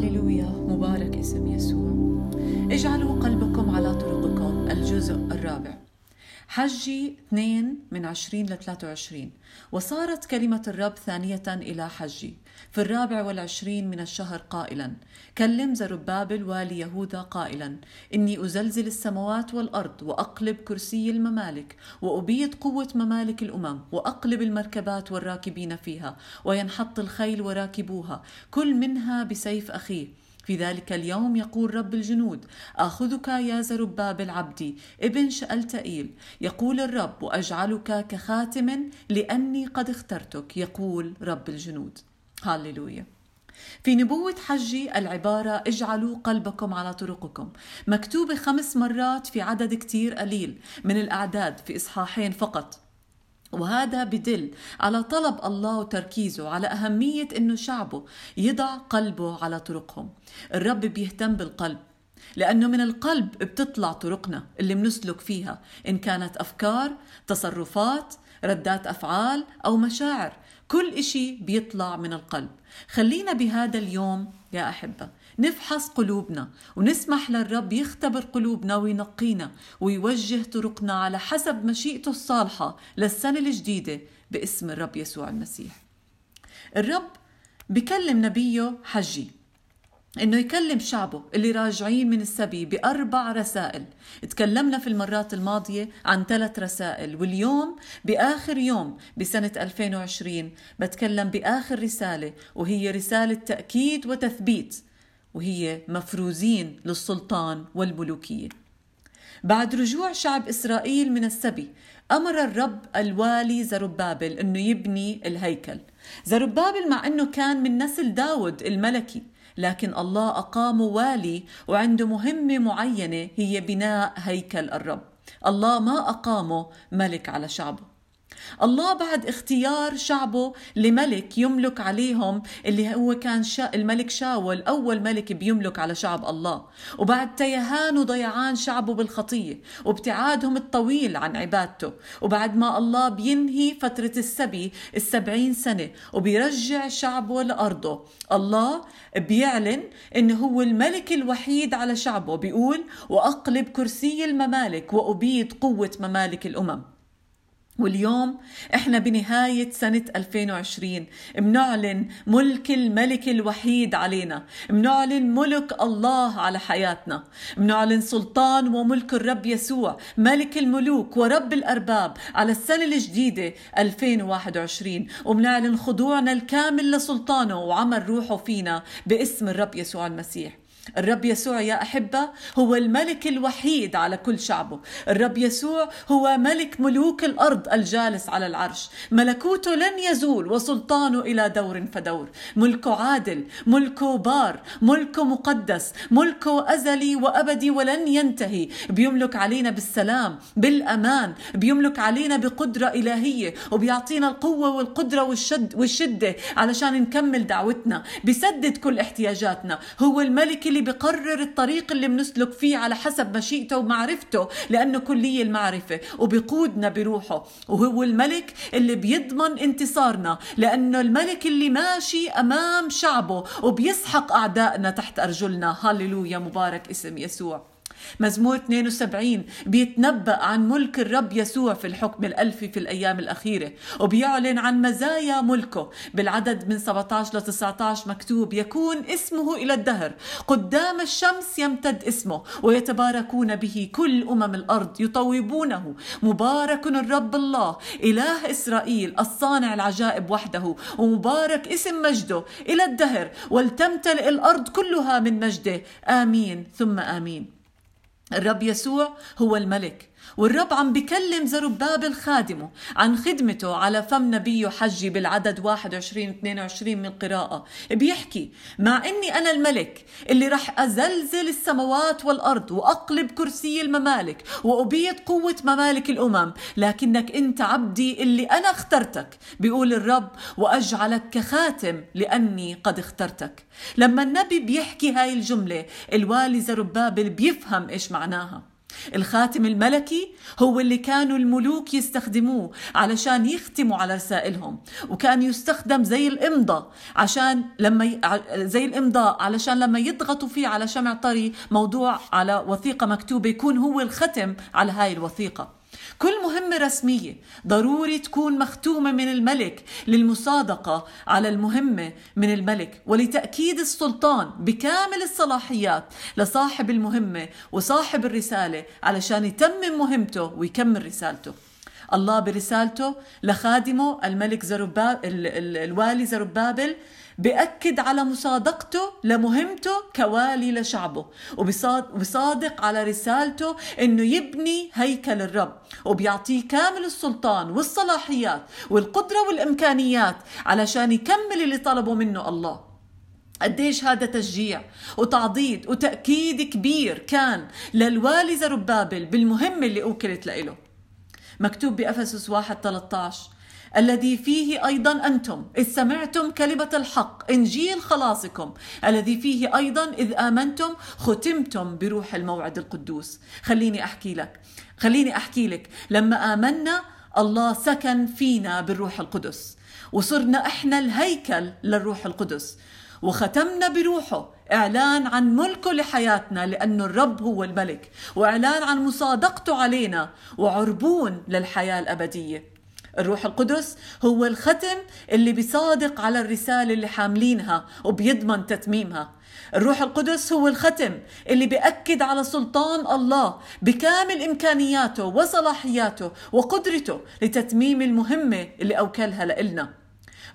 هللويا مبارك اسم يسوع. اجعلوا قلبكم على طرقكم الجزء الرابع. حجي 2 من 20 ل 23 وصارت كلمة الرب ثانية إلى حجي. في الرابع والعشرين من الشهر قائلا. كلم زربابل والي يهوذا قائلا. إني أزلزل السماوات والأرض وأقلب كرسي الممالك وأبيد قوة ممالك الأمم وأقلب المركبات والراكبين فيها وينحط الخيل وراكبوها. كل منها بسيف أخيه. في ذلك اليوم يقول رب الجنود آخذك يا زربابل عبدي ابن شألتئيل يقول الرب وأجعلك كخاتم لأني قد اخترتك يقول رب الجنود. هاليلويا في نبوة حجي العبارة اجعلوا قلبكم على طرقكم. مكتوبة خمس مرات في عدد كتير قليل من الأعداد في إصحاحين فقط. وهذا بدل على طلب الله وتركيزه على أهمية أنه شعبه يضع قلبه على طرقهم. الرب بيهتم بالقلب لأنه من القلب بتطلع طرقنا اللي منسلك فيها إن كانت أفكار تصرفات ردات أفعال أو مشاعر كل إشي بيطلع من القلب. خلينا بهذا اليوم يا أحبة نفحص قلوبنا ونسمح للرب يختبر قلوبنا وينقينا ويوجه طرقنا على حسب مشيئته الصالحة للسنة الجديدة باسم الرب يسوع المسيح. الرب بكلم نبيه حجي إنه يكلم شعبه اللي راجعين من السبي بأربع رسائل. تكلمنا في المرات الماضية عن ثلاث رسائل واليوم بآخر يوم بسنة 2020 بتكلم بآخر رسالة وهي رسالة تأكيد وتثبيت وهي مفروزين للسلطان والملوكية. بعد رجوع شعب إسرائيل من السبي أمر الرب الوالي زربابل إنه يبني الهيكل. زربابل مع إنه كان من نسل داود الملكي لكن الله أقامه والي وعنده مهمة معينة هي بناء هيكل الرب. الله ما أقامه ملك على شعبه. الله بعد اختيار شعبه لملك يملك عليهم اللي هو كان شا الملك شاول أول ملك بيملك على شعب الله. وبعد تيهان وضيعان شعبه بالخطية وابتعادهم الطويل عن عبادته. وبعد ما الله بينهي فترة السبي السبعين سنة وبيرجع شعبه لأرضه. الله بيعلن انه هو الملك الوحيد على شعبه بيقول وأقلب كرسي الممالك وابيد قوة ممالك الأمم. واليوم إحنا بنهاية سنة 2020 بنعلن ملك الملك الوحيد علينا. بنعلن ملك الله على حياتنا. بنعلن سلطان وملك الرب يسوع ملك الملوك ورب الأرباب على السنة الجديدة 2021 وبنعلن خضوعنا الكامل لسلطانه وعمل روحه فينا باسم الرب يسوع المسيح. الرب يسوع يا أحبة هو الملك الوحيد على كل شعبه. الرب يسوع هو ملك ملوك الأرض الجالس على العرش. ملكوته لن يزول وسلطانه إلى دور فدور. ملكه عادل ملكه بار ملكه مقدس ملكه أزلي وأبدي ولن ينتهي. بيملك علينا بالسلام بالأمان. بيملك علينا بقدرة إلهية. وبيعطينا القوة والقدرة والشد والشدة علشان نكمل دعوتنا. بيسدد كل احتياجاتنا. هو الملك اللي بقرر الطريق اللي بنسلك فيه على حسب مشيئته ومعرفته لأنه كلية المعرفة وبيقودنا بروحه. وهو الملك اللي بيضمن انتصارنا لأنه الملك اللي ماشي أمام شعبه وبيسحق أعدائنا تحت أرجلنا. هللويا مبارك اسم يسوع. مزمور 72 بيتنبأ عن ملك الرب يسوع في الحكم الألفي في الأيام الأخيرة وبيعلن عن مزايا ملكه. بالعدد من 17 ل 19 مكتوب يكون اسمه إلى الدهر. قدام الشمس يمتد اسمه ويتباركون به كل أمم الأرض يطوبونه. مبارك الرب الله إله إسرائيل الصانع العجائب وحده ومبارك اسم مجده إلى الدهر. ولتمتلئ الأرض كلها من مجده. آمين. ثم آمين. الرب يسوع هو الملك والرب عم بكلم زربابل خادمه عن خدمته على فم نبيه حجي بالعدد 21 22 من القراءة بيحكي مع إني أنا الملك اللي رح أزلزل السماوات والأرض وأقلب كرسي الممالك وابيد قوة ممالك الأمم لكنك أنت عبدي اللي أنا اخترتك. بيقول الرب وأجعلك كخاتم لأني قد اخترتك. لما النبي بيحكي هاي الجملة الوالي زربابل بيفهم إيش معناها. الخاتم الملكي هو اللي كانوا الملوك يستخدموه علشان يختموا على رسائلهم وكان يستخدم زي الإمضة عشان لما ي... زي الإمضاء علشان لما يضغطوا فيه على شمع طري موضوع على وثيقة مكتوبة يكون هو الختم على هاي الوثيقة. كل مهمة رسمية ضروري تكون مختومة من الملك للمصادقة على المهمة من الملك ولتأكيد السلطان بكامل الصلاحيات لصاحب المهمة وصاحب الرسالة علشان يتمم مهمته ويكمل رسالته. الله برسالته لخادمه الملك زرباب الوالي زربابل بأكد على مصادقته لمهمته كوالي لشعبه وبصادق على رسالته إنه يبني هيكل الرب وبيعطيه كامل السلطان والصلاحيات والقدرة والإمكانيات علشان يكمل اللي طلبه منه الله. قديش هذا تشجيع وتعضيد وتأكيد كبير كان للوالي زربابل بالمهمة اللي أوكلت له مكتوب بأفسس 1 13 الذي فيه أيضا أنتم إذ سمعتم كلمة الحق إنجيل خلاصكم. الذي فيه أيضا إذ آمنتم ختمتم بروح الموعد القدوس. خليني أحكي لك خليني أحكي لك. لما آمنا الله سكن فينا بالروح القدس. وصرنا إحنا الهيكل للروح القدس. وختمنا بروحه. إعلان عن ملكه لحياتنا لأنه الرب هو الملك. وإعلان عن مصادقته علينا. وعربون للحياة الأبدية. الروح القدس هو الختم اللي بيصادق على الرسالة اللي حاملينها وبيضمن تتميمها. الروح القدس هو الختم اللي بيأكد على سلطان الله بكامل إمكانياته وصلاحياته وقدرته لتتميم المهمة اللي أوكلها لإلنا.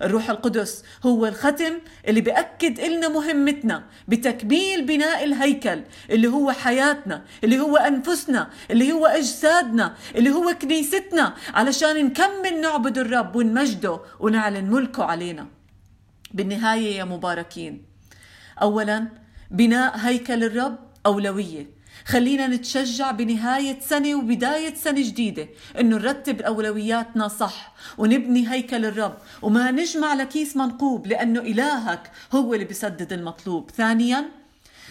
الروح القدس هو الختم اللي بأكد إلنا مهمتنا بتكميل بناء الهيكل اللي هو حياتنا اللي هو أنفسنا اللي هو أجسادنا اللي هو كنيستنا علشان نكمل نعبد الرب ونمجده ونعلن ملكه علينا. بالنهاية يا مباركين أولا بناء هيكل الرب أولوية. خلينا نتشجع بنهاية سنة وبداية سنة جديدة إنه نرتب أولوياتنا صح ونبني هيكل الرب وما نجمع لكيس منقوب لأنه إلهك هو اللي بيسدد المطلوب. ثانياً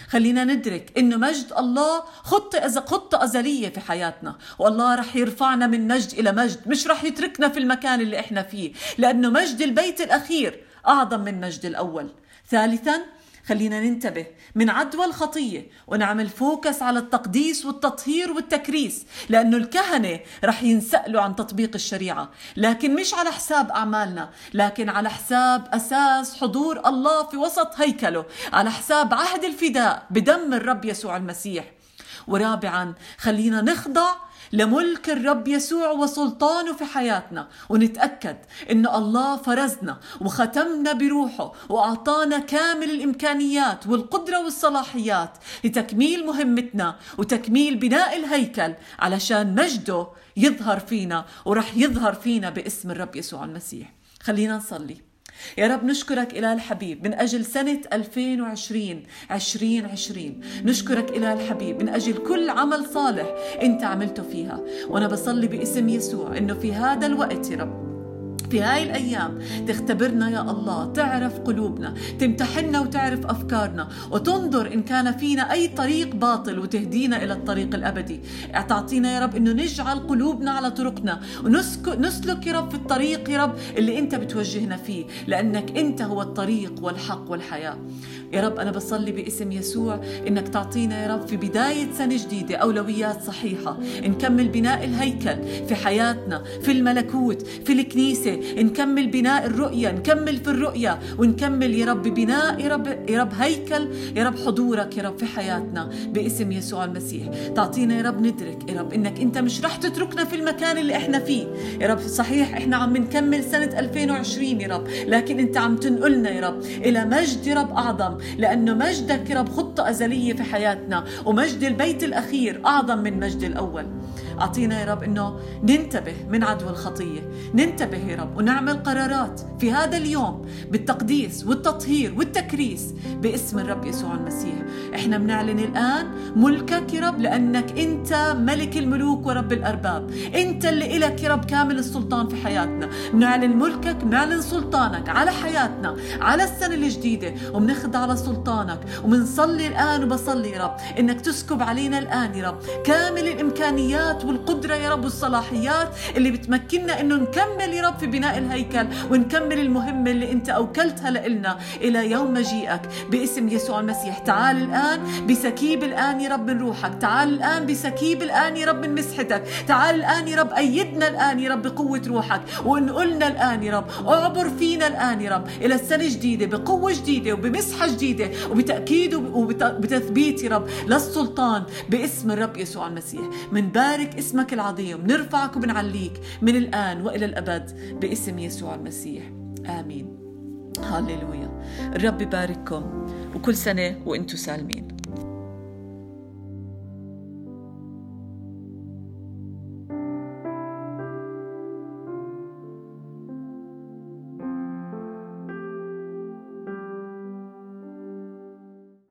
خلينا ندرك إنه مجد الله خطة أز... خطة أزلية في حياتنا والله رح يرفعنا من مجد إلى مجد مش رح يتركنا في المكان اللي إحنا فيه لأنه مجد البيت الأخير أعظم من مجد الأول. ثالثا خلينا ننتبه. من عدوى الخطية ونعمل فوكس على التقديس والتطهير والتكريس لأنه الكهنة رح ينسألوا عن تطبيق الشريعة. لكن مش على حساب أعمالنا لكن على حساب أساس حضور الله في وسط هيكله. على حساب عهد الفداء بدم الرب يسوع المسيح. ورابعا خلينا نخضع لملك الرب يسوع وسلطانه في حياتنا ونتأكد إن الله فرزنا وختمنا بروحه وأعطانا كامل الإمكانيات والقدرة والصلاحيات لتكميل مهمتنا وتكميل بناء الهيكل علشان مجده يظهر فينا ورح يظهر فينا باسم الرب يسوع المسيح. خلينا نصلي. يا رب نشكرك إله الحبيب من أجل سنة 2020 2020 نشكرك إله الحبيب من أجل كل عمل صالح أنت عملته فيها. وأنا بصلي باسم يسوع أنه في هذا الوقت يا رب في هاي الأيام تختبرنا يا الله تعرف قلوبنا تمتحنا وتعرف أفكارنا وتنظر إن كان فينا أي طريق باطل وتهدينا إلى الطريق الأبدي. تعطينا يا رب إنه نجعل قلوبنا على طرقنا ونسلك يا رب في الطريق يا رب اللي أنت بتوجهنا فيه لأنك أنت هو الطريق والحق والحياة. يا رب أنا بصلي باسم يسوع إنك تعطينا يا رب في بداية سنة جديدة أولويات صحيحة نكمل بناء الهيكل في حياتنا في الملكوت في الكنيسة نكمل بناء الرؤية نكمل في الرؤية ونكمل يا رب بناء يا رب يا رب هيكل يا رب حضورك يا رب في حياتنا باسم يسوع المسيح تعطينا يا رب ندرك يا رب إنك أنت مش رح تتركنا في المكان اللي إحنا فيه يا رب صحيح إحنا عم نكمل سنة 2020 يا رب لكن أنت عم تنقلنا يا رب إلى مجد يا رب أعظم لأنه مجدك يا رب خطة أزلية في حياتنا ومجد البيت الأخير أعظم من مجد الأول أعطينا يا رب أنه ننتبه من عدو الخطية. ننتبه يا رب ونعمل قرارات في هذا اليوم بالتقديس والتطهير والتكريس باسم الرب يسوع المسيح. إحنا بنعلن الآن ملكك يا رب لأنك أنت ملك الملوك ورب الأرباب. أنت اللي إلك يا رب كامل السلطان في حياتنا. بنعلن ملكك بنعلن سلطانك على حياتنا على السنة الجديدة وبنخضع على سلطانك. وبنصلي الآن وبصلي يا رب إنك تسكب علينا الآن يا رب كامل الإمكانيات والقدرة يا رب والصلاحيات اللي بتمكننا إنه نكمل يا رب في بناء الهيكل ونكمل المهمة اللي أنت أوكلتها لنا إلى يوم مجيئك. باسم يسوع المسيح تعال الآن بسكيب الآن يا رب من روحك تعال الآن بسكيب الآن يا رب من مسحتك تعال الآن يا رب أيدنا الآن يا رب بقوة روحك وانقلنا الآن يا رب اعبر فينا الآن يا رب إلى السنة جديدة بقوة جديدة وبمسحة جديدة وبتأكيد وبتثبيت يا رب للسلطان باسم الرب يسوع المسيح. منبارك اسمك العظيم نرفعك وبنعليك من الآن وإلى الأبد باسم يسوع المسيح. آمين. هاليلويا الرب يبارككم وكل سنة وأنتم سالمين.